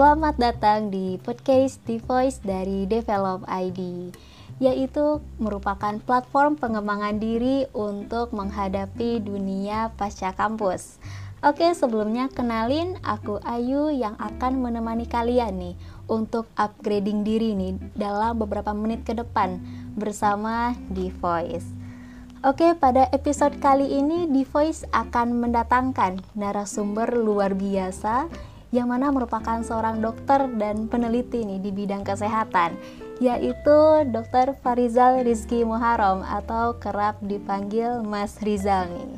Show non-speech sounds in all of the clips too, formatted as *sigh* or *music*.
Selamat datang di podcast The Voice dari Develop ID, yaitu merupakan platform pengembangan diri untuk menghadapi dunia pasca kampus. Oke, sebelumnya kenalin aku Ayu yang akan menemani kalian nih untuk upgrading diri nih dalam beberapa menit ke depan bersama The Voice. Oke, pada episode kali ini The Voice akan mendatangkan narasumber luar biasa yang mana merupakan seorang dokter dan peneliti nih di bidang kesehatan yaitu Dr. Farizal Rizky Muharam atau kerap dipanggil Mas Rizal nih.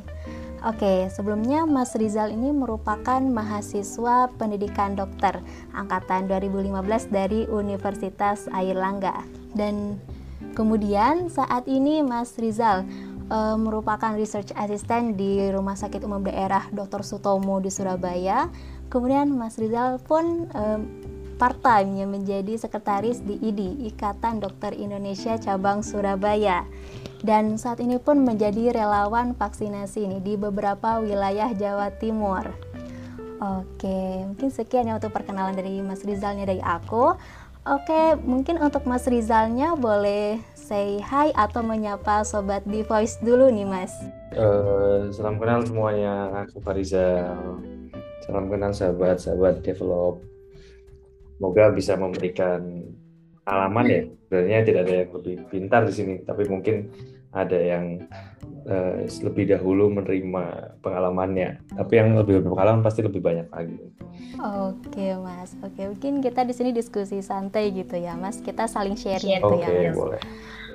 Oke, sebelumnya Mas Rizal ini merupakan mahasiswa pendidikan dokter angkatan 2015 dari Universitas Airlangga dan kemudian saat ini Mas Rizal e, merupakan research assistant di Rumah Sakit Umum Daerah Dr. Sutomo di Surabaya Kemudian Mas Rizal pun um, part-time yang menjadi sekretaris di IDI, Ikatan Dokter Indonesia Cabang Surabaya. Dan saat ini pun menjadi relawan vaksinasi nih di beberapa wilayah Jawa Timur. Oke, mungkin sekian ya untuk perkenalan dari Mas Rizalnya dari aku. Oke, mungkin untuk Mas Rizalnya boleh say hi atau menyapa sobat di Voice dulu nih Mas. Uh, salam kenal semuanya, aku Farizal. Salam kenal sahabat-sahabat develop. Semoga bisa memberikan pengalaman ya. Sebenarnya tidak ada yang lebih pintar di sini, tapi mungkin ada yang uh, lebih dahulu menerima pengalamannya. Tapi yang lebih berpengalaman pasti lebih banyak lagi. Oke mas, oke mungkin kita di sini diskusi santai gitu ya mas. Kita saling sharing gitu ya mas. boleh.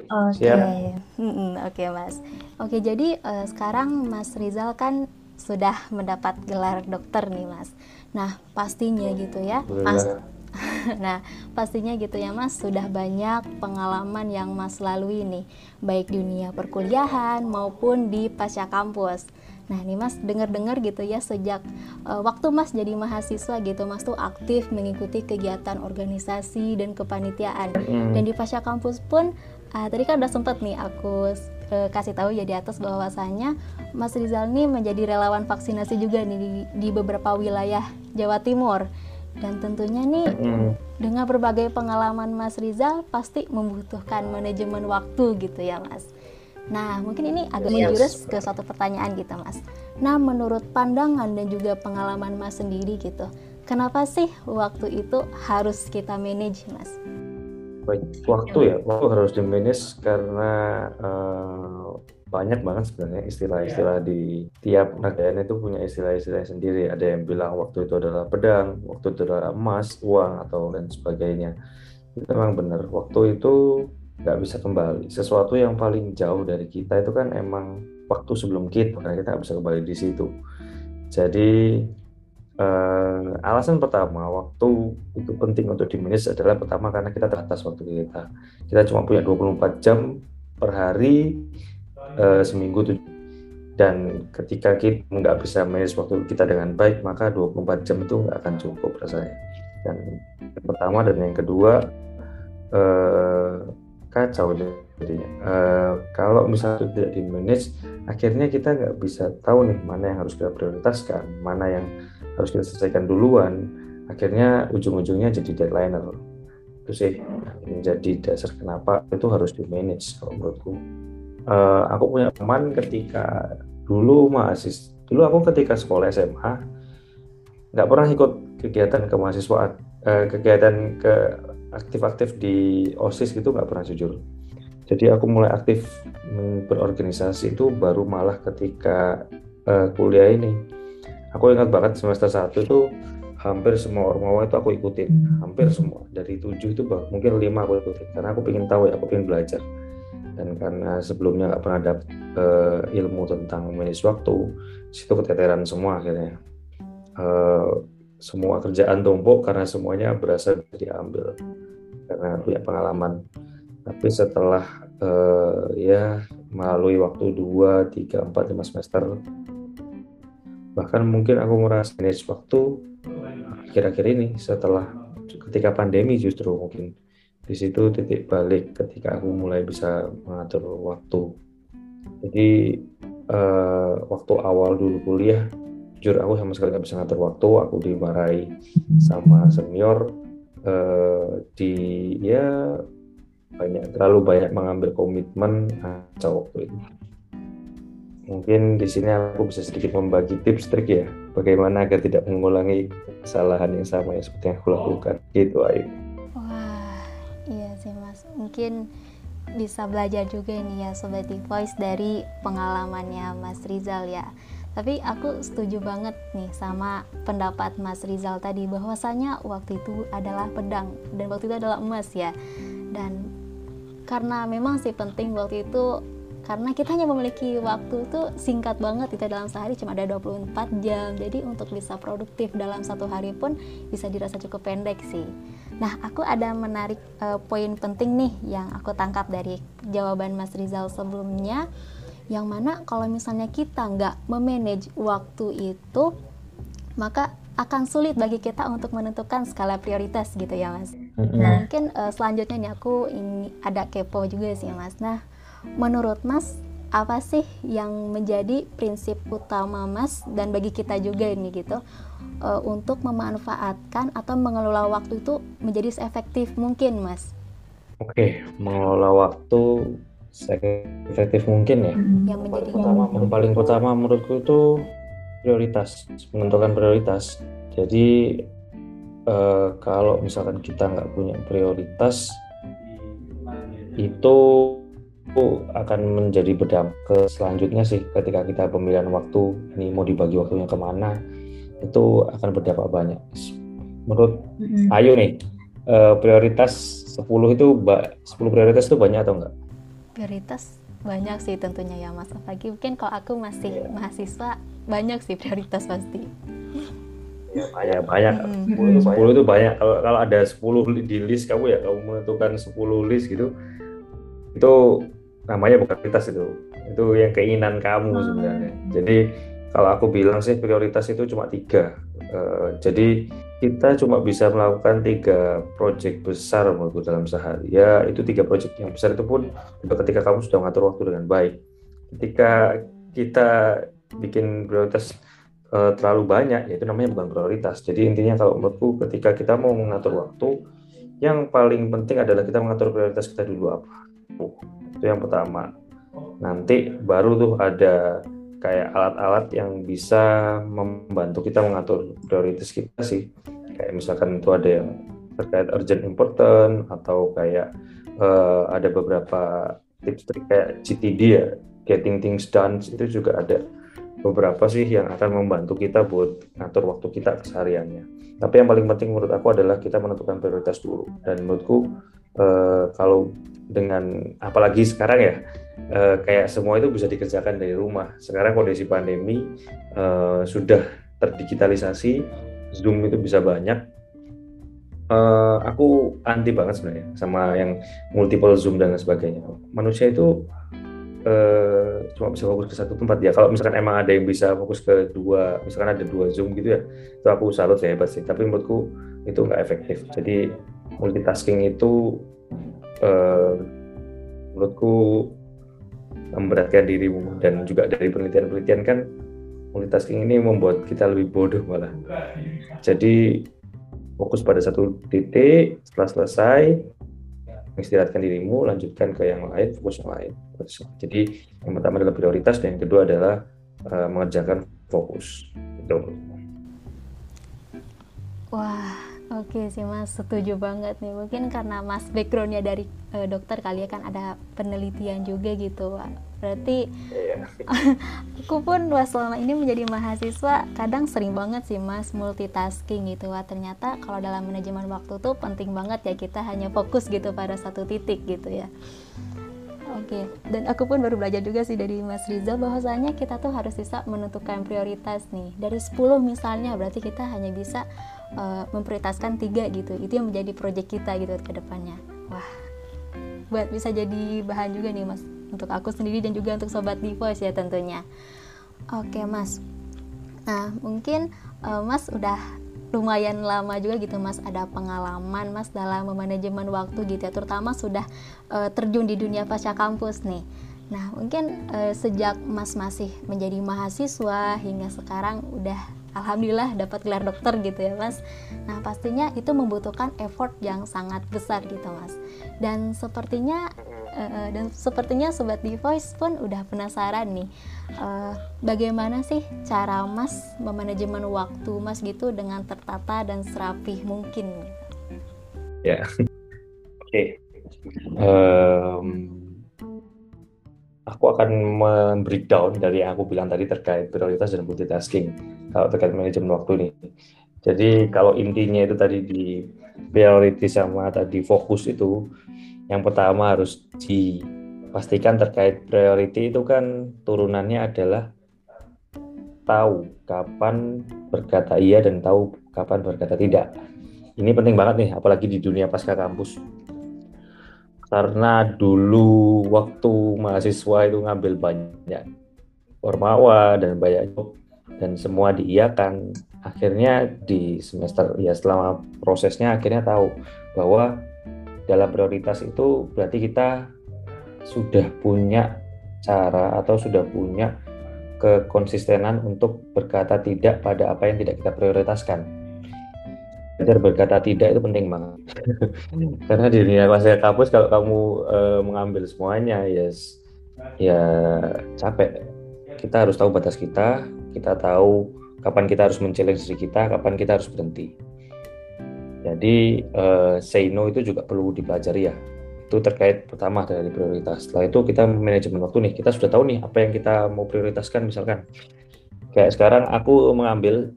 Oke, okay. oke okay, mas. Oke jadi uh, sekarang Mas Rizal kan sudah mendapat gelar dokter nih mas. Nah pastinya gitu ya mas. *laughs* nah pastinya gitu ya mas sudah banyak pengalaman yang mas lalui nih baik di dunia perkuliahan maupun di pasca kampus. Nah nih mas dengar-dengar gitu ya sejak uh, waktu mas jadi mahasiswa gitu mas tuh aktif mengikuti kegiatan organisasi dan kepanitiaan mm. dan di pasca kampus pun uh, tadi kan udah sempet nih aku uh, kasih tahu ya di atas bahwasanya Mas Rizal ini menjadi relawan vaksinasi juga nih di, di beberapa wilayah Jawa Timur dan tentunya nih mm. dengan berbagai pengalaman Mas Rizal pasti membutuhkan manajemen waktu gitu ya Mas. Nah mungkin ini agak yes. menjurus ke suatu pertanyaan gitu Mas. Nah menurut pandangan dan juga pengalaman Mas sendiri gitu, kenapa sih waktu itu harus kita manage Mas? waktu ya waktu harus di manage karena uh, banyak banget sebenarnya istilah-istilah di tiap negara itu punya istilah-istilah sendiri. Ada yang bilang waktu itu adalah pedang waktu itu adalah emas uang atau lain sebagainya. Itu memang benar. Waktu itu nggak bisa kembali. Sesuatu yang paling jauh dari kita itu kan emang waktu sebelum kita karena kita nggak bisa kembali di situ. Jadi Uh, alasan pertama waktu itu penting untuk dimanage adalah pertama karena kita terbatas waktu kita. Kita cuma punya 24 jam per hari uh, seminggu tuh. Dan ketika kita nggak bisa manage waktu kita dengan baik, maka 24 jam itu nggak akan cukup rasanya. Dan yang pertama dan yang kedua uh, kacau jadinya. Uh, kalau misalnya tidak di manage, akhirnya kita nggak bisa tahu nih mana yang harus kita prioritaskan, mana yang harus kita selesaikan duluan akhirnya ujung-ujungnya jadi deadliner itu sih yang jadi dasar kenapa itu harus di manage kalau menurutku uh, aku punya teman ketika dulu mahasiswa dulu aku ketika sekolah SMA nggak pernah ikut kegiatan kemahasiswaan uh, kegiatan ke aktif-aktif di osis gitu nggak pernah jujur. Jadi aku mulai aktif berorganisasi itu baru malah ketika uh, kuliah ini. Aku ingat banget semester 1 itu hampir semua ormawa itu aku ikutin hmm. hampir semua. Dari tujuh itu bah, mungkin lima aku ikutin karena aku ingin tahu ya aku ingin belajar dan karena sebelumnya nggak pernah dapat uh, ilmu tentang manage waktu situ keteteran semua akhirnya. Uh, semua kerjaan tumpuk karena semuanya berasa diambil karena punya pengalaman. Tapi setelah uh, ya melalui waktu 2, 3, 4, 5 semester bahkan mungkin aku merasa manage waktu kira-kira ini setelah ketika pandemi justru mungkin di situ titik balik ketika aku mulai bisa mengatur waktu. Jadi uh, waktu awal dulu kuliah jujur aku sama sekali nggak bisa ngatur waktu. Aku dimarahi sama senior uh, di ya banyak terlalu banyak mengambil komitmen aja waktu itu. Mungkin di sini aku bisa sedikit membagi tips trik ya bagaimana agar tidak mengulangi kesalahan yang sama yang seperti yang aku lakukan. Gitu Ayu mungkin bisa belajar juga nih ya Sobat Voice dari pengalamannya Mas Rizal ya. Tapi aku setuju banget nih sama pendapat Mas Rizal tadi bahwasanya waktu itu adalah pedang dan waktu itu adalah emas ya. Dan karena memang sih penting waktu itu karena kita hanya memiliki waktu itu singkat banget kita dalam sehari cuma ada 24 jam jadi untuk bisa produktif dalam satu hari pun bisa dirasa cukup pendek sih nah aku ada menarik uh, poin penting nih yang aku tangkap dari jawaban Mas Rizal sebelumnya yang mana kalau misalnya kita nggak memanage waktu itu maka akan sulit bagi kita untuk menentukan skala prioritas gitu ya mas. Nah mungkin uh, selanjutnya nih aku ini ada kepo juga sih mas. Nah menurut Mas apa sih yang menjadi prinsip utama Mas dan bagi kita juga ini gitu uh, untuk memanfaatkan atau mengelola waktu itu menjadi seefektif mungkin Mas? Oke, mengelola waktu seefektif mungkin ya. Yang menjadi yang, pertama, yang paling pertama menurutku itu prioritas, menentukan prioritas. Jadi uh, kalau misalkan kita nggak punya prioritas itu akan menjadi bedam ke selanjutnya sih ketika kita pemilihan waktu ini mau dibagi waktunya ke mana itu akan berdampak banyak menurut mm-hmm. Ayu nih uh, prioritas 10 itu 10 prioritas itu banyak atau enggak? Prioritas banyak sih tentunya ya Mas apalagi mungkin kalau aku masih yeah. mahasiswa banyak sih prioritas pasti ya, banyak banyak mm-hmm. 10 itu banyak, 10 itu banyak. kalau kalau ada 10 di list kamu ya kamu menentukan 10 list gitu itu namanya bukan prioritas itu. Itu yang keinginan kamu hmm. sebenarnya. Jadi kalau aku bilang sih prioritas itu cuma tiga. Uh, jadi kita cuma bisa melakukan tiga proyek besar menurutku dalam sehari. Ya itu tiga proyek yang besar itu pun ketika kamu sudah mengatur waktu dengan baik. Ketika kita bikin prioritas uh, terlalu banyak ya itu namanya bukan prioritas. Jadi intinya kalau menurutku ketika kita mau mengatur waktu yang paling penting adalah kita mengatur prioritas kita dulu apa itu yang pertama. Nanti baru tuh ada kayak alat-alat yang bisa membantu kita mengatur prioritas kita sih. Kayak misalkan itu ada yang terkait urgent important atau kayak uh, ada beberapa tips trik kayak GTD ya getting things done itu juga ada beberapa sih yang akan membantu kita buat ngatur waktu kita kesehariannya. Tapi yang paling penting menurut aku adalah kita menentukan prioritas dulu. Dan menurutku uh, kalau dengan apalagi sekarang ya uh, kayak semua itu bisa dikerjakan dari rumah. Sekarang kondisi pandemi uh, sudah terdigitalisasi, Zoom itu bisa banyak. Uh, aku anti banget sebenarnya sama yang multiple Zoom dan sebagainya. Manusia itu cuma bisa fokus ke satu tempat ya. Kalau misalkan emang ada yang bisa fokus ke dua, misalkan ada dua Zoom gitu ya, itu aku salut ya hebat sih. Tapi menurutku itu nggak efektif. Jadi multitasking itu uh, menurutku memberatkan dirimu dan juga dari penelitian-penelitian kan multitasking ini membuat kita lebih bodoh malah. Jadi fokus pada satu titik, setelah selesai istirahatkan dirimu, lanjutkan ke yang lain, fokus yang lain. Jadi yang pertama adalah prioritas dan yang kedua adalah uh, mengerjakan fokus. Itu. Wah, Oke sih mas, setuju banget nih. Mungkin karena mas backgroundnya dari uh, dokter kali ya kan ada penelitian juga gitu. Berarti iya. *laughs* aku pun wah selama ini menjadi mahasiswa kadang sering banget sih mas multitasking gitu. Wah ternyata kalau dalam manajemen waktu tuh penting banget ya kita hanya fokus gitu pada satu titik gitu ya. Oke, okay. dan aku pun baru belajar juga sih dari Mas Rizal bahwasanya kita tuh harus bisa menentukan prioritas nih. Dari 10 misalnya berarti kita hanya bisa uh, memprioritaskan tiga gitu. Itu yang menjadi proyek kita gitu ke depannya. Wah, buat bisa jadi bahan juga nih Mas untuk aku sendiri dan juga untuk sobat di Voice ya tentunya. Oke, Mas. Nah, mungkin uh, Mas udah lumayan lama juga gitu mas ada pengalaman mas dalam manajemen waktu gitu ya terutama sudah uh, terjun di dunia pasca kampus nih Nah, mungkin uh, sejak Mas masih menjadi mahasiswa hingga sekarang udah alhamdulillah dapat gelar dokter gitu ya, Mas. Nah, pastinya itu membutuhkan effort yang sangat besar gitu, Mas. Dan sepertinya uh, dan sepertinya sobat di Voice pun udah penasaran nih. Uh, bagaimana sih cara Mas memanajemen waktu Mas gitu dengan tertata dan serapih mungkin. Ya. *laughs* Oke. Okay. Um, aku akan membreakdown dari yang aku bilang tadi terkait prioritas dan multitasking kalau terkait manajemen waktu ini. Jadi kalau intinya itu tadi di priority sama tadi fokus itu yang pertama harus dipastikan terkait priority itu kan turunannya adalah tahu kapan berkata iya dan tahu kapan berkata tidak. Ini penting banget nih apalagi di dunia pasca kampus karena dulu waktu mahasiswa itu ngambil banyak ormawa dan banyak dan semua diiakan akhirnya di semester ya selama prosesnya akhirnya tahu bahwa dalam prioritas itu berarti kita sudah punya cara atau sudah punya kekonsistenan untuk berkata tidak pada apa yang tidak kita prioritaskan belajar berkata tidak itu penting banget. *laughs* Karena di dunia masa kampus kalau kamu uh, mengambil semuanya yes ya capek. Kita harus tahu batas kita kita tahu kapan kita harus mencari diri kita kapan kita harus berhenti. Jadi uh, say no itu juga perlu dipelajari ya. Itu terkait pertama dari prioritas. Setelah itu kita manajemen waktu nih. Kita sudah tahu nih apa yang kita mau prioritaskan misalkan. Kayak sekarang aku mengambil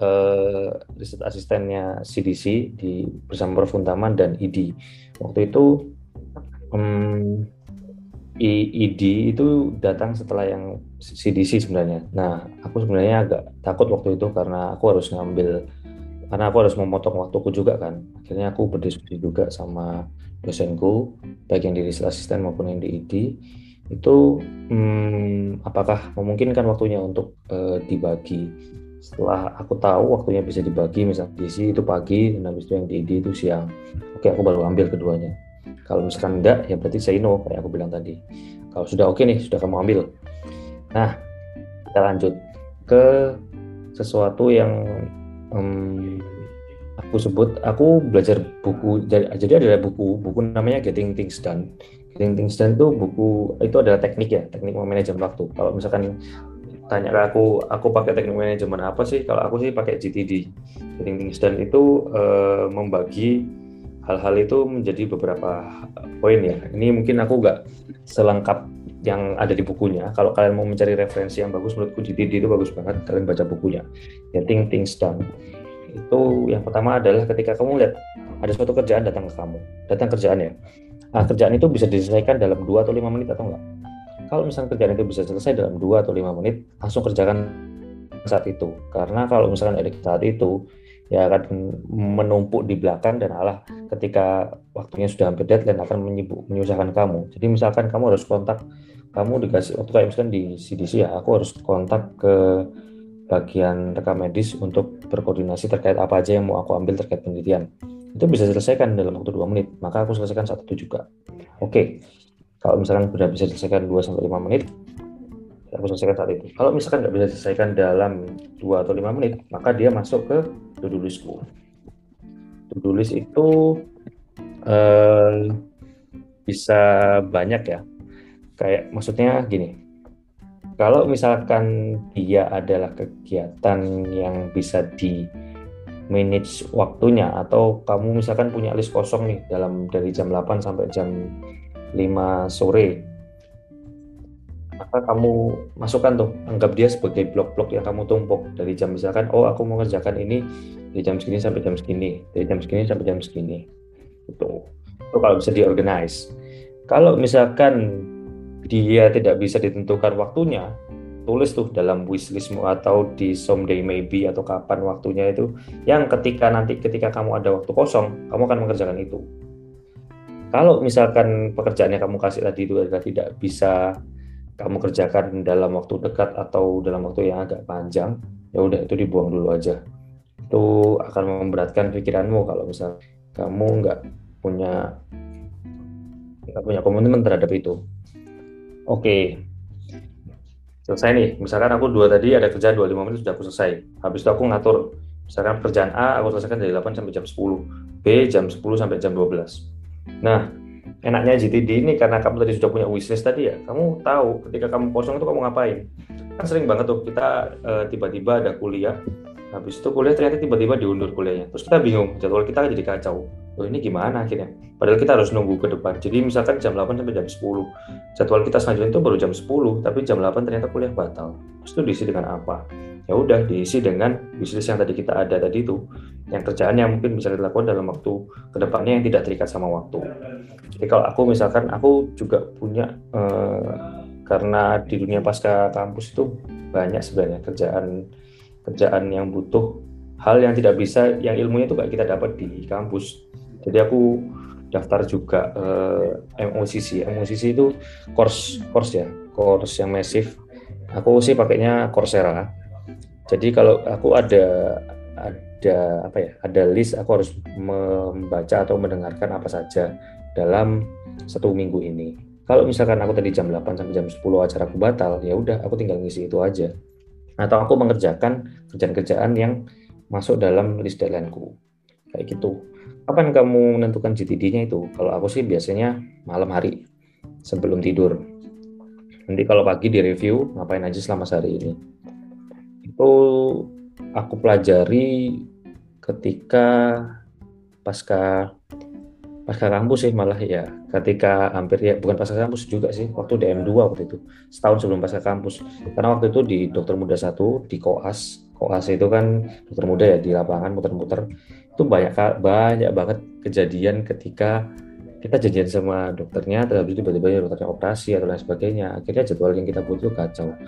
uh, riset asistennya CDC di bersama Prof Untaman dan ID. Waktu itu um, ID itu datang setelah yang CDC sebenarnya. Nah, aku sebenarnya agak takut waktu itu karena aku harus ngambil karena aku harus memotong waktuku juga kan. Akhirnya aku berdiskusi juga sama dosenku, baik yang di riset asisten maupun yang di ID itu hmm, apakah memungkinkan waktunya untuk uh, dibagi setelah aku tahu waktunya bisa dibagi misalnya DC itu pagi dan habis itu yang DD itu siang. Oke aku baru ambil keduanya. Kalau misalkan enggak ya berarti saya no kayak aku bilang tadi. Kalau sudah oke nih sudah kamu ambil. Nah kita lanjut ke sesuatu yang um, aku sebut aku belajar buku jadi, jadi ada buku buku namanya Getting Things Done. Getting Things Done itu buku itu adalah teknik ya teknik memanajemen waktu. Kalau misalkan tanya ke aku aku pakai teknik manajemen apa sih? Kalau aku sih pakai GTD Getting dan itu uh, membagi hal-hal itu menjadi beberapa poin ya. Ini mungkin aku nggak selengkap yang ada di bukunya. Kalau kalian mau mencari referensi yang bagus menurutku GTD itu bagus banget. Kalian baca bukunya. Getting Things Done itu yang pertama adalah ketika kamu lihat ada suatu kerjaan datang ke kamu. Datang kerjaan ya. Nah kerjaan itu bisa diselesaikan dalam 2 atau lima menit atau enggak kalau misalnya kerjaan itu bisa selesai dalam 2 atau 5 menit, langsung kerjakan saat itu. Karena kalau misalkan ada saat itu, ya akan menumpuk di belakang dan alah ketika waktunya sudah hampir deadline akan menyibuk, menyusahkan kamu. Jadi misalkan kamu harus kontak, kamu dikasih waktu kayak misalkan di CDC ya, aku harus kontak ke bagian rekam medis untuk berkoordinasi terkait apa aja yang mau aku ambil terkait penelitian. Itu bisa selesaikan dalam waktu dua menit, maka aku selesaikan saat itu juga. Oke, kalau misalkan sudah bisa diselesaikan 2 sampai 5 menit, aku selesaikan saat itu. Kalau misalkan nggak bisa diselesaikan dalam 2 atau 5 menit, maka dia masuk ke to-do listku. To-do list itu eh, bisa banyak ya. Kayak maksudnya gini, kalau misalkan dia adalah kegiatan yang bisa di manage waktunya atau kamu misalkan punya list kosong nih dalam dari jam 8 sampai jam 5 sore. Maka kamu masukkan tuh anggap dia sebagai blok-blok yang kamu tumpuk. Dari jam misalkan oh aku mau kerjakan ini dari jam segini sampai jam segini dari jam segini sampai jam segini. Itu itu kalau bisa diorganize. Kalau misalkan dia tidak bisa ditentukan waktunya tulis tuh dalam wishlistmu atau di someday maybe atau kapan waktunya itu yang ketika nanti ketika kamu ada waktu kosong kamu akan mengerjakan itu kalau misalkan pekerjaan yang kamu kasih tadi itu adalah tidak bisa kamu kerjakan dalam waktu dekat atau dalam waktu yang agak panjang, ya udah itu dibuang dulu aja. Itu akan memberatkan pikiranmu kalau misal kamu nggak punya nggak punya komitmen terhadap itu. Oke, selesai nih. Misalkan aku dua tadi ada kerjaan 25 menit sudah aku selesai. Habis itu aku ngatur, misalkan pekerjaan A aku selesaikan dari 8 sampai jam 10, B jam 10 sampai jam 12. Nah, enaknya GTD ini karena kamu tadi sudah punya wishlist tadi ya, kamu tahu ketika kamu kosong itu kamu ngapain. Kan sering banget tuh kita uh, tiba-tiba ada kuliah, habis itu kuliah ternyata tiba-tiba diundur kuliahnya. Terus kita bingung, jadwal kita jadi kacau. Oh ini gimana akhirnya? Padahal kita harus nunggu ke depan. Jadi misalkan jam 8 sampai jam 10. Jadwal kita selanjutnya itu baru jam 10, tapi jam 8 ternyata kuliah batal. Terus itu diisi dengan apa? Ya udah diisi dengan bisnis yang tadi kita ada tadi itu. Yang kerjaan yang mungkin bisa dilakukan dalam waktu ke depannya yang tidak terikat sama waktu. Jadi kalau aku misalkan aku juga punya eh, karena di dunia pasca kampus itu banyak sebenarnya kerjaan kerjaan yang butuh hal yang tidak bisa yang ilmunya itu gak kita dapat di kampus jadi aku daftar juga uh, eh, MOCC MOCC itu course course ya course yang masif aku sih pakainya Coursera. Jadi kalau aku ada ada apa ya ada list aku harus membaca atau mendengarkan apa saja dalam satu minggu ini. Kalau misalkan aku tadi jam 8 sampai jam 10 acara aku batal ya udah aku tinggal ngisi itu aja. Atau aku mengerjakan kerjaan-kerjaan yang masuk dalam list deadlineku kayak gitu kapan kamu menentukan GTD-nya itu? Kalau aku sih biasanya malam hari sebelum tidur. Nanti kalau pagi di review ngapain aja selama sehari ini? Itu aku pelajari ketika pasca pasca kampus sih malah ya. Ketika hampir ya bukan pasca kampus juga sih waktu DM2 waktu itu. Setahun sebelum pasca kampus. Karena waktu itu di dokter muda satu di koas. Koas itu kan dokter muda ya di lapangan muter-muter itu banyak banyak banget kejadian ketika kita janjian sama dokternya terus tiba-tiba ya dokternya operasi atau lain sebagainya. Akhirnya jadwal yang kita butuh kacau.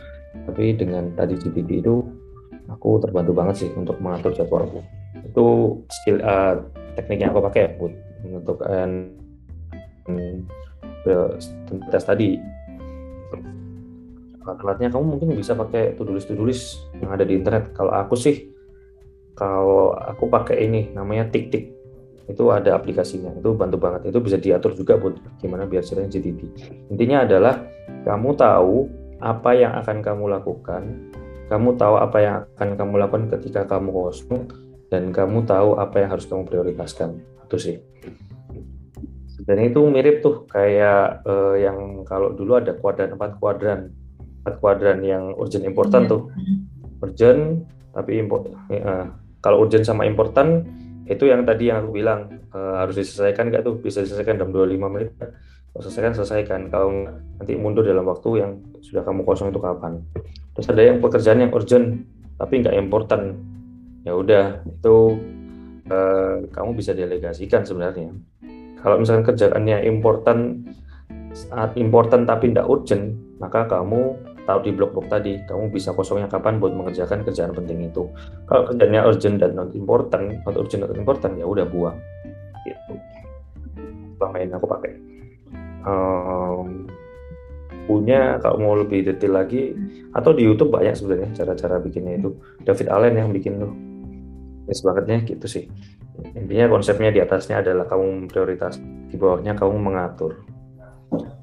Tapi dengan tadi GPD itu aku terbantu banget sih untuk mengatur jadwalku. Itu skill uh, teknik yang aku pakai buat menentukan hmm, tes tadi. Alat-alatnya kamu mungkin bisa pakai to list yang ada di internet. Kalau aku sih kalau aku pakai ini namanya tik-tik. Itu ada aplikasinya itu bantu banget. Itu bisa diatur juga buat gimana biar ceritanya jadi intinya adalah kamu tahu apa yang akan kamu lakukan kamu tahu apa yang akan kamu lakukan ketika kamu kosong dan kamu tahu apa yang harus kamu prioritaskan. Itu sih. Dan itu mirip tuh kayak uh, yang kalau dulu ada kuadran empat kuadran. Empat kuadran yang urgent important yeah. tuh. Urgent tapi import uh, kalau urgent sama important itu yang tadi yang aku bilang uh, harus diselesaikan nggak tuh? Bisa diselesaikan dalam 25 menit kalau selesaikan selesaikan. Kalau nanti mundur dalam waktu yang sudah kamu kosong itu kapan. Terus ada yang pekerjaan yang urgent tapi nggak important ya udah itu uh, kamu bisa delegasikan sebenarnya. Kalau misalkan kerjaannya important saat important tapi tidak urgent maka kamu tahu di blog-blog tadi kamu bisa kosongnya kapan buat mengerjakan kerjaan penting itu. Kalau kerjanya urgent dan not important not urgent not important ya udah buang. Gitu. Selama ini aku pakai. Um, punya kalau mau lebih detail lagi atau di YouTube banyak sebenarnya cara-cara bikinnya itu. David Allen yang bikin tuh. Best bangetnya gitu sih. Intinya konsepnya di atasnya adalah kamu prioritas di bawahnya kamu mengatur.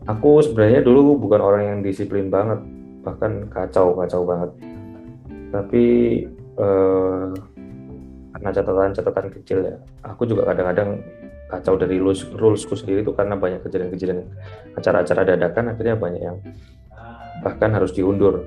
Aku sebenarnya dulu bukan orang yang disiplin banget bahkan kacau kacau banget. Tapi eh, karena catatan-catatan kecil ya aku juga kadang-kadang kacau dari rules rulesku sendiri itu karena banyak kejadian-kejadian acara-acara dadakan akhirnya banyak yang bahkan harus diundur.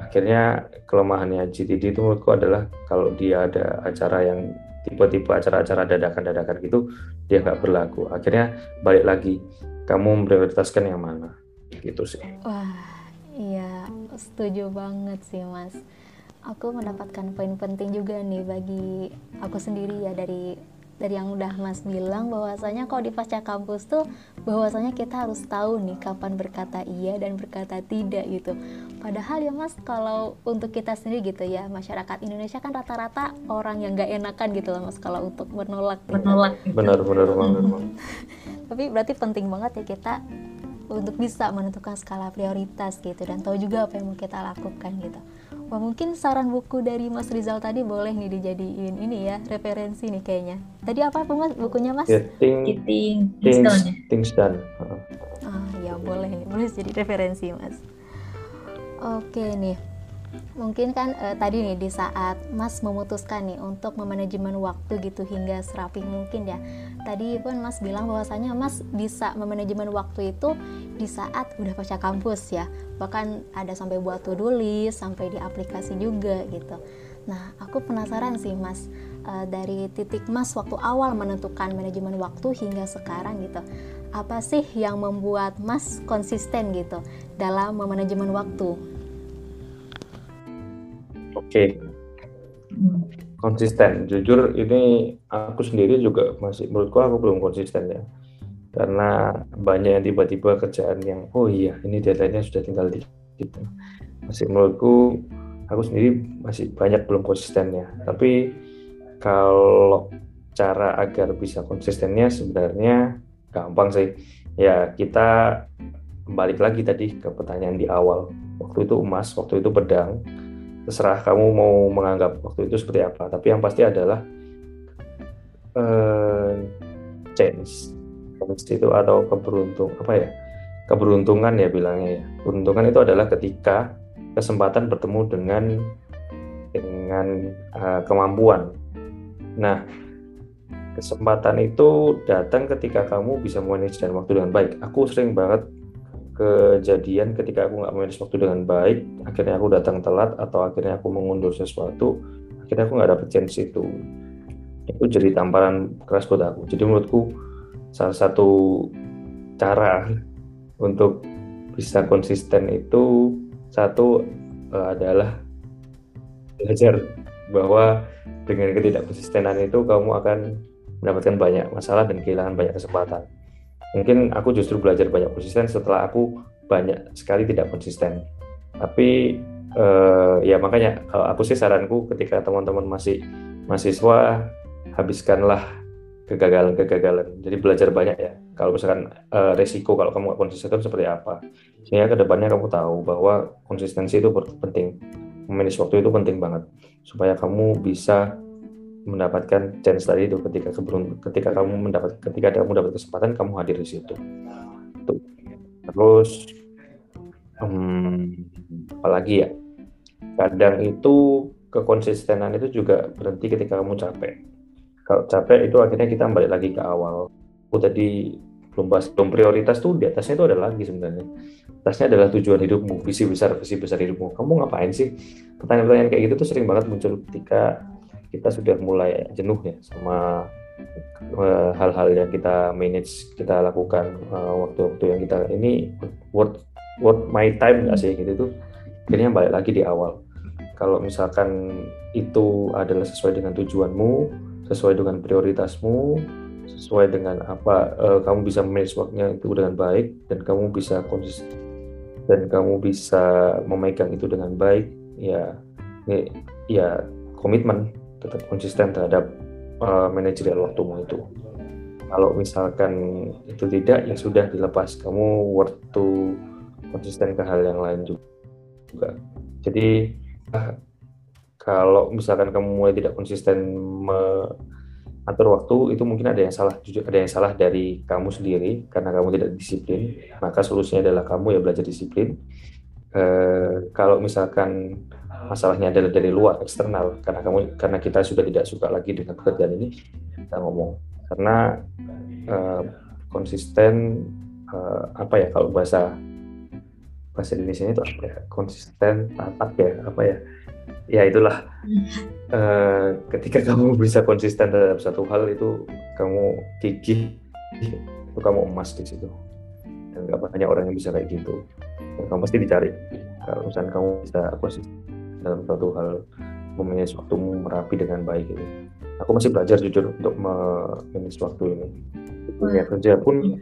Akhirnya kelemahannya GTD itu menurutku adalah kalau dia ada acara yang tipe-tipe acara-acara dadakan-dadakan gitu dia nggak berlaku. Akhirnya balik lagi kamu memprioritaskan yang mana? Gitu sih. Wah iya setuju banget sih mas aku mendapatkan poin penting juga nih bagi aku sendiri ya dari dari yang udah Mas bilang bahwasanya kalau di pasca kampus tuh bahwasanya kita harus tahu nih kapan berkata iya dan berkata tidak gitu. Padahal ya Mas kalau untuk kita sendiri gitu ya masyarakat Indonesia kan rata-rata orang yang gak enakan gitu loh Mas kalau untuk menolak. Gitu. Menolak. Benar benar banget. *laughs* Tapi berarti penting banget ya kita untuk bisa menentukan skala prioritas gitu dan tahu juga apa yang mau kita lakukan gitu. Wah mungkin saran buku dari Mas Rizal tadi boleh nih dijadiin ini ya referensi nih kayaknya. Tadi apa mas bukunya Mas? Getting, Getting Things, Things Done. Ah ya boleh boleh jadi referensi mas oke nih mungkin kan uh, tadi nih di saat Mas memutuskan nih untuk memanajemen waktu gitu hingga serapi mungkin ya. Tadi pun Mas bilang bahwasanya Mas bisa memanajemen waktu itu di saat udah pasca kampus ya. Bahkan ada sampai buat to-do list, sampai di aplikasi juga gitu. Nah, aku penasaran sih Mas uh, dari titik Mas waktu awal menentukan manajemen waktu hingga sekarang gitu. Apa sih yang membuat Mas konsisten gitu dalam memanajemen waktu? Oke. Konsisten. Jujur ini aku sendiri juga masih menurutku aku belum konsisten ya. Karena banyak yang tiba-tiba kerjaan yang oh iya ini deadline-nya sudah tinggal di gitu. Masih menurutku aku sendiri masih banyak belum konsistennya. Tapi kalau cara agar bisa konsistennya sebenarnya gampang sih. Ya kita balik lagi tadi ke pertanyaan di awal. Waktu itu emas, waktu itu pedang terserah kamu mau menganggap waktu itu seperti apa. Tapi yang pasti adalah uh, chance chance itu atau keberuntung apa ya? Keberuntungan ya bilangnya ya. Keberuntungan itu adalah ketika kesempatan bertemu dengan dengan uh, kemampuan. Nah kesempatan itu datang ketika kamu bisa manage dan waktu dengan baik. Aku sering banget kejadian ketika aku nggak manage waktu dengan baik akhirnya aku datang telat atau akhirnya aku mengundur sesuatu akhirnya aku nggak dapet chance itu. Itu jadi tamparan keras buat aku. Jadi menurutku salah satu cara untuk bisa konsisten itu satu uh, adalah belajar bahwa dengan ketidakkonsistenan itu kamu akan mendapatkan banyak masalah dan kehilangan banyak kesempatan mungkin aku justru belajar banyak konsisten setelah aku banyak sekali tidak konsisten. Tapi uh, ya makanya kalau aku sih saranku ketika teman-teman masih mahasiswa habiskanlah kegagalan-kegagalan. Jadi belajar banyak ya. Kalau misalkan uh, resiko kalau kamu gak konsisten itu seperti apa? Sehingga ke depannya kamu tahu bahwa konsistensi itu penting. Memanage waktu itu penting banget. Supaya kamu bisa mendapatkan chance tadi itu ketika keberun ketika kamu mendapat ketika kamu dapat kesempatan kamu hadir di situ. Tuh. terus hmm, apalagi ya? Kadang itu kekonsistenan itu juga berhenti ketika kamu capek. Kalau capek itu akhirnya kita balik lagi ke awal. Aku tadi belum bahas belum prioritas tuh di atasnya itu ada lagi sebenarnya. Atasnya adalah tujuan hidupmu visi besar visi besar hidupmu. Kamu ngapain sih? Pertanyaan-pertanyaan kayak gitu tuh sering banget muncul ketika kita sudah mulai jenuh ya sama eh, hal-hal uh, yang kita manage kita lakukan eh, waktu-waktu uh, yang kita ini worth worth my time nggak sih? Gitu tuh. Akhirnya balik lagi di awal. Kalau misalkan itu adalah sesuai dengan tujuanmu sesuai dengan prioritasmu sesuai dengan apa uh, kamu bisa manage waktunya itu dengan baik dan kamu bisa konsisten dan kamu bisa memegang itu dengan baik ya ya komitmen tetap konsisten terhadap uh, manajerial waktumu itu. Kalau misalkan itu tidak, ya sudah dilepas. Kamu to konsisten ke hal yang lain juga. Jadi kalau misalkan kamu mulai tidak konsisten mengatur waktu, itu mungkin ada yang salah. Jujur ada yang salah dari kamu sendiri karena kamu tidak disiplin. Maka solusinya adalah kamu ya belajar disiplin. Uh, kalau misalkan masalahnya adalah dari luar eksternal. Karena kamu karena kita sudah tidak suka lagi dengan pekerjaan ini kita ngomong. Karena uh, konsisten uh, apa ya kalau bahasa bahasa Indonesia itu apa ya? Konsisten tatap ya apa ya? Ya itulah. Uh, ketika *laughs* kamu bisa konsisten dalam satu hal itu kamu gigih itu kamu emas di situ. Dan gak banyak orang yang bisa kayak gitu. Kamu pasti dicari. Kalau misalnya kamu bisa konsisten dalam suatu hal memanage waktumu merapi dengan baik itu. Aku masih belajar jujur untuk memanage waktu ini. Dunia kerja pun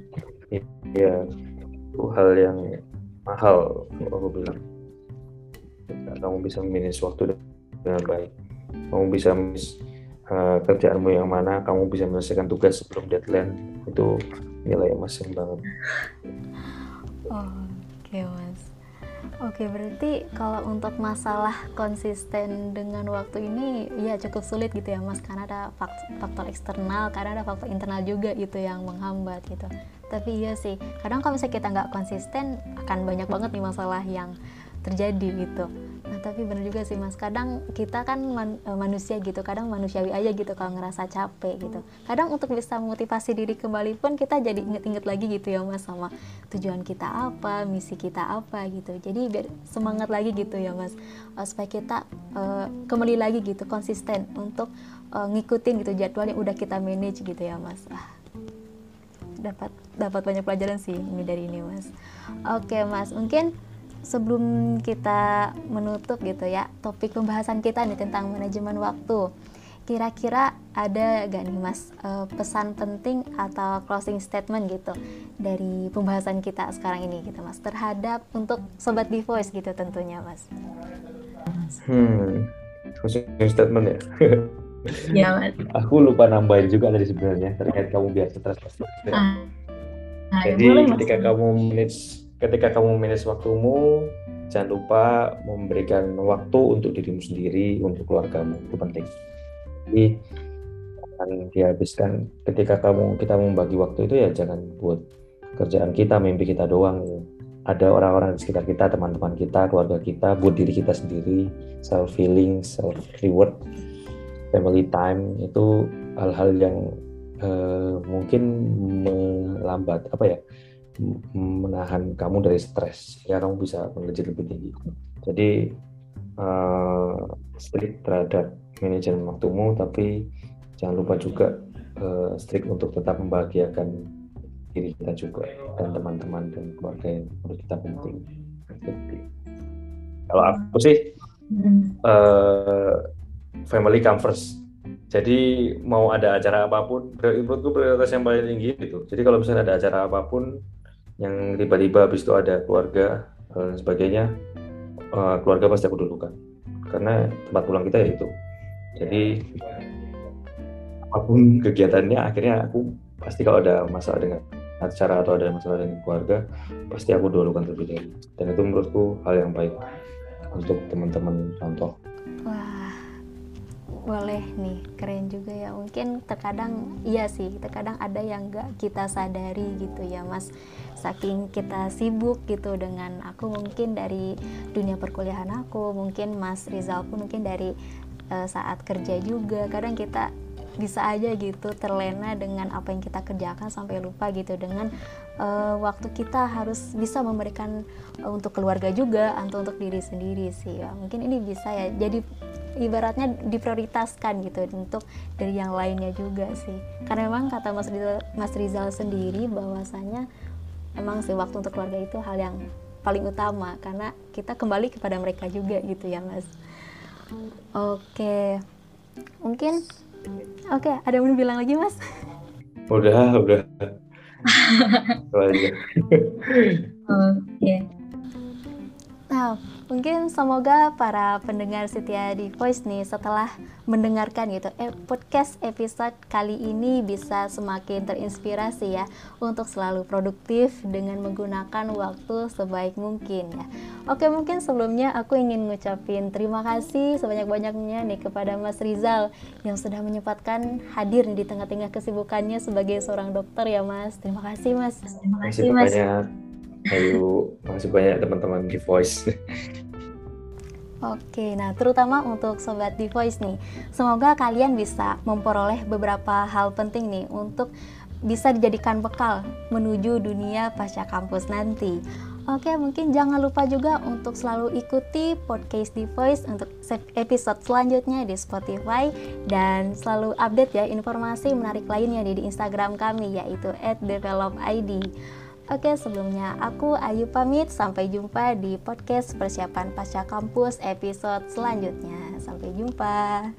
ya, ya itu hal yang mahal aku bilang. Kamu bisa memanage waktu dengan baik. Kamu bisa manage uh, kerjaanmu yang mana, kamu bisa menyelesaikan tugas sebelum deadline itu nilai emas yang banget. Oh, Oke okay, mas. Oke, berarti kalau untuk masalah konsisten dengan waktu ini ya cukup sulit gitu ya Mas karena ada faktor eksternal, karena ada faktor internal juga gitu yang menghambat gitu. Tapi iya sih, kadang kalau misalnya kita nggak konsisten akan banyak banget nih masalah yang terjadi gitu nah tapi benar juga sih mas. Kadang kita kan man, e, manusia gitu kadang manusiawi aja gitu kalau ngerasa capek gitu. Kadang untuk bisa memotivasi diri kembali pun kita jadi inget-inget lagi gitu ya mas sama tujuan kita apa misi kita apa gitu. Jadi biar semangat lagi gitu ya mas. Uh, supaya kita uh, kembali lagi gitu konsisten untuk uh, ngikutin gitu jadwal yang udah kita manage gitu ya mas. Ah. Dapat dapat banyak pelajaran sih ini dari ini mas. Oke mas. Mungkin sebelum kita menutup gitu ya topik pembahasan kita nih tentang manajemen waktu. Kira-kira ada gak nih mas uh, pesan penting atau closing statement gitu dari pembahasan kita sekarang ini gitu mas? Terhadap untuk sobat di voice gitu tentunya mas. Hmm closing statement ya? *laughs* Ya mas. aku lupa nambahin juga tadi sebenarnya terkait kamu biasa stres ah. Nah, jadi boleh, ketika kamu manage ketika kamu manage waktumu jangan lupa memberikan waktu untuk dirimu sendiri untuk keluargamu. Itu penting. Jadi akan dihabiskan. Ketika kamu kita membagi waktu itu ya jangan buat kerjaan kita mimpi kita doang. Ada orang-orang di sekitar kita teman-teman kita keluarga kita buat diri kita sendiri. Self feeling self reward family time itu hal-hal yang uh, mungkin melambat apa ya menahan kamu dari stres ya kamu bisa mengejar lebih tinggi. Jadi uh, strict terhadap manajemen waktumu tapi jangan lupa juga uh, strict untuk tetap membahagiakan diri kita juga dan teman-teman dan keluarga yang menurut kita penting. Kalau aku sih uh, family come first. Jadi mau ada acara apa pun menurutku prioritas yang paling tinggi itu. Jadi kalau misalnya ada acara apa pun yang tiba-tiba habis itu ada keluarga dan sebagainya uh, keluarga pasti aku dulukan. Karena tempat pulang kita ya itu. Jadi apa pun kegiatannya akhirnya aku pasti kalau ada masalah dengan acara atau ada masalah dengan keluarga pasti aku dulukan terlebih dahulu. Dan itu menurutku hal yang baik untuk teman-teman contoh boleh nih keren juga ya. Mungkin terkadang iya sih terkadang ada yang gak kita sadari gitu ya mas. Saking kita sibuk gitu dengan aku mungkin dari dunia perkuliahan aku mungkin mas Rizal pun mungkin dari uh, saat kerja juga kadang kita bisa aja gitu terlena dengan apa yang kita kerjakan sampai lupa gitu dengan uh, waktu kita harus bisa memberikan uh, untuk keluarga juga atau untuk diri sendiri sih ya. Mungkin ini bisa ya. Jadi ibaratnya diprioritaskan gitu untuk dari yang lainnya juga sih. Karena memang kata Mas Rizal, Mas Rizal sendiri bahwasanya emang sih waktu untuk keluarga itu hal yang paling utama. Karena kita kembali kepada mereka juga gitu ya Mas. Oke. Mungkin oke ada yang mau bilang lagi Mas? Udah udah. *laughs* Oke Nah, mungkin semoga para pendengar setia di Voice nih setelah mendengarkan gitu eh, podcast episode kali ini bisa semakin terinspirasi ya untuk selalu produktif dengan menggunakan waktu sebaik mungkin ya. Oke, mungkin sebelumnya aku ingin ngucapin terima kasih sebanyak-banyaknya nih kepada Mas Rizal yang sudah menyempatkan hadir nih di tengah-tengah kesibukannya sebagai seorang dokter ya Mas. Terima kasih Mas. Terima kasih Mas. Ayo, masih banyak teman-teman di Voice. Oke, nah terutama untuk sobat di Voice nih, semoga kalian bisa memperoleh beberapa hal penting nih untuk bisa dijadikan bekal menuju dunia pasca kampus nanti. Oke, mungkin jangan lupa juga untuk selalu ikuti podcast di Voice untuk episode selanjutnya di Spotify dan selalu update ya informasi menarik lainnya di Instagram kami yaitu @developid. Oke, sebelumnya aku Ayu pamit. Sampai jumpa di podcast persiapan pasca kampus episode selanjutnya. Sampai jumpa.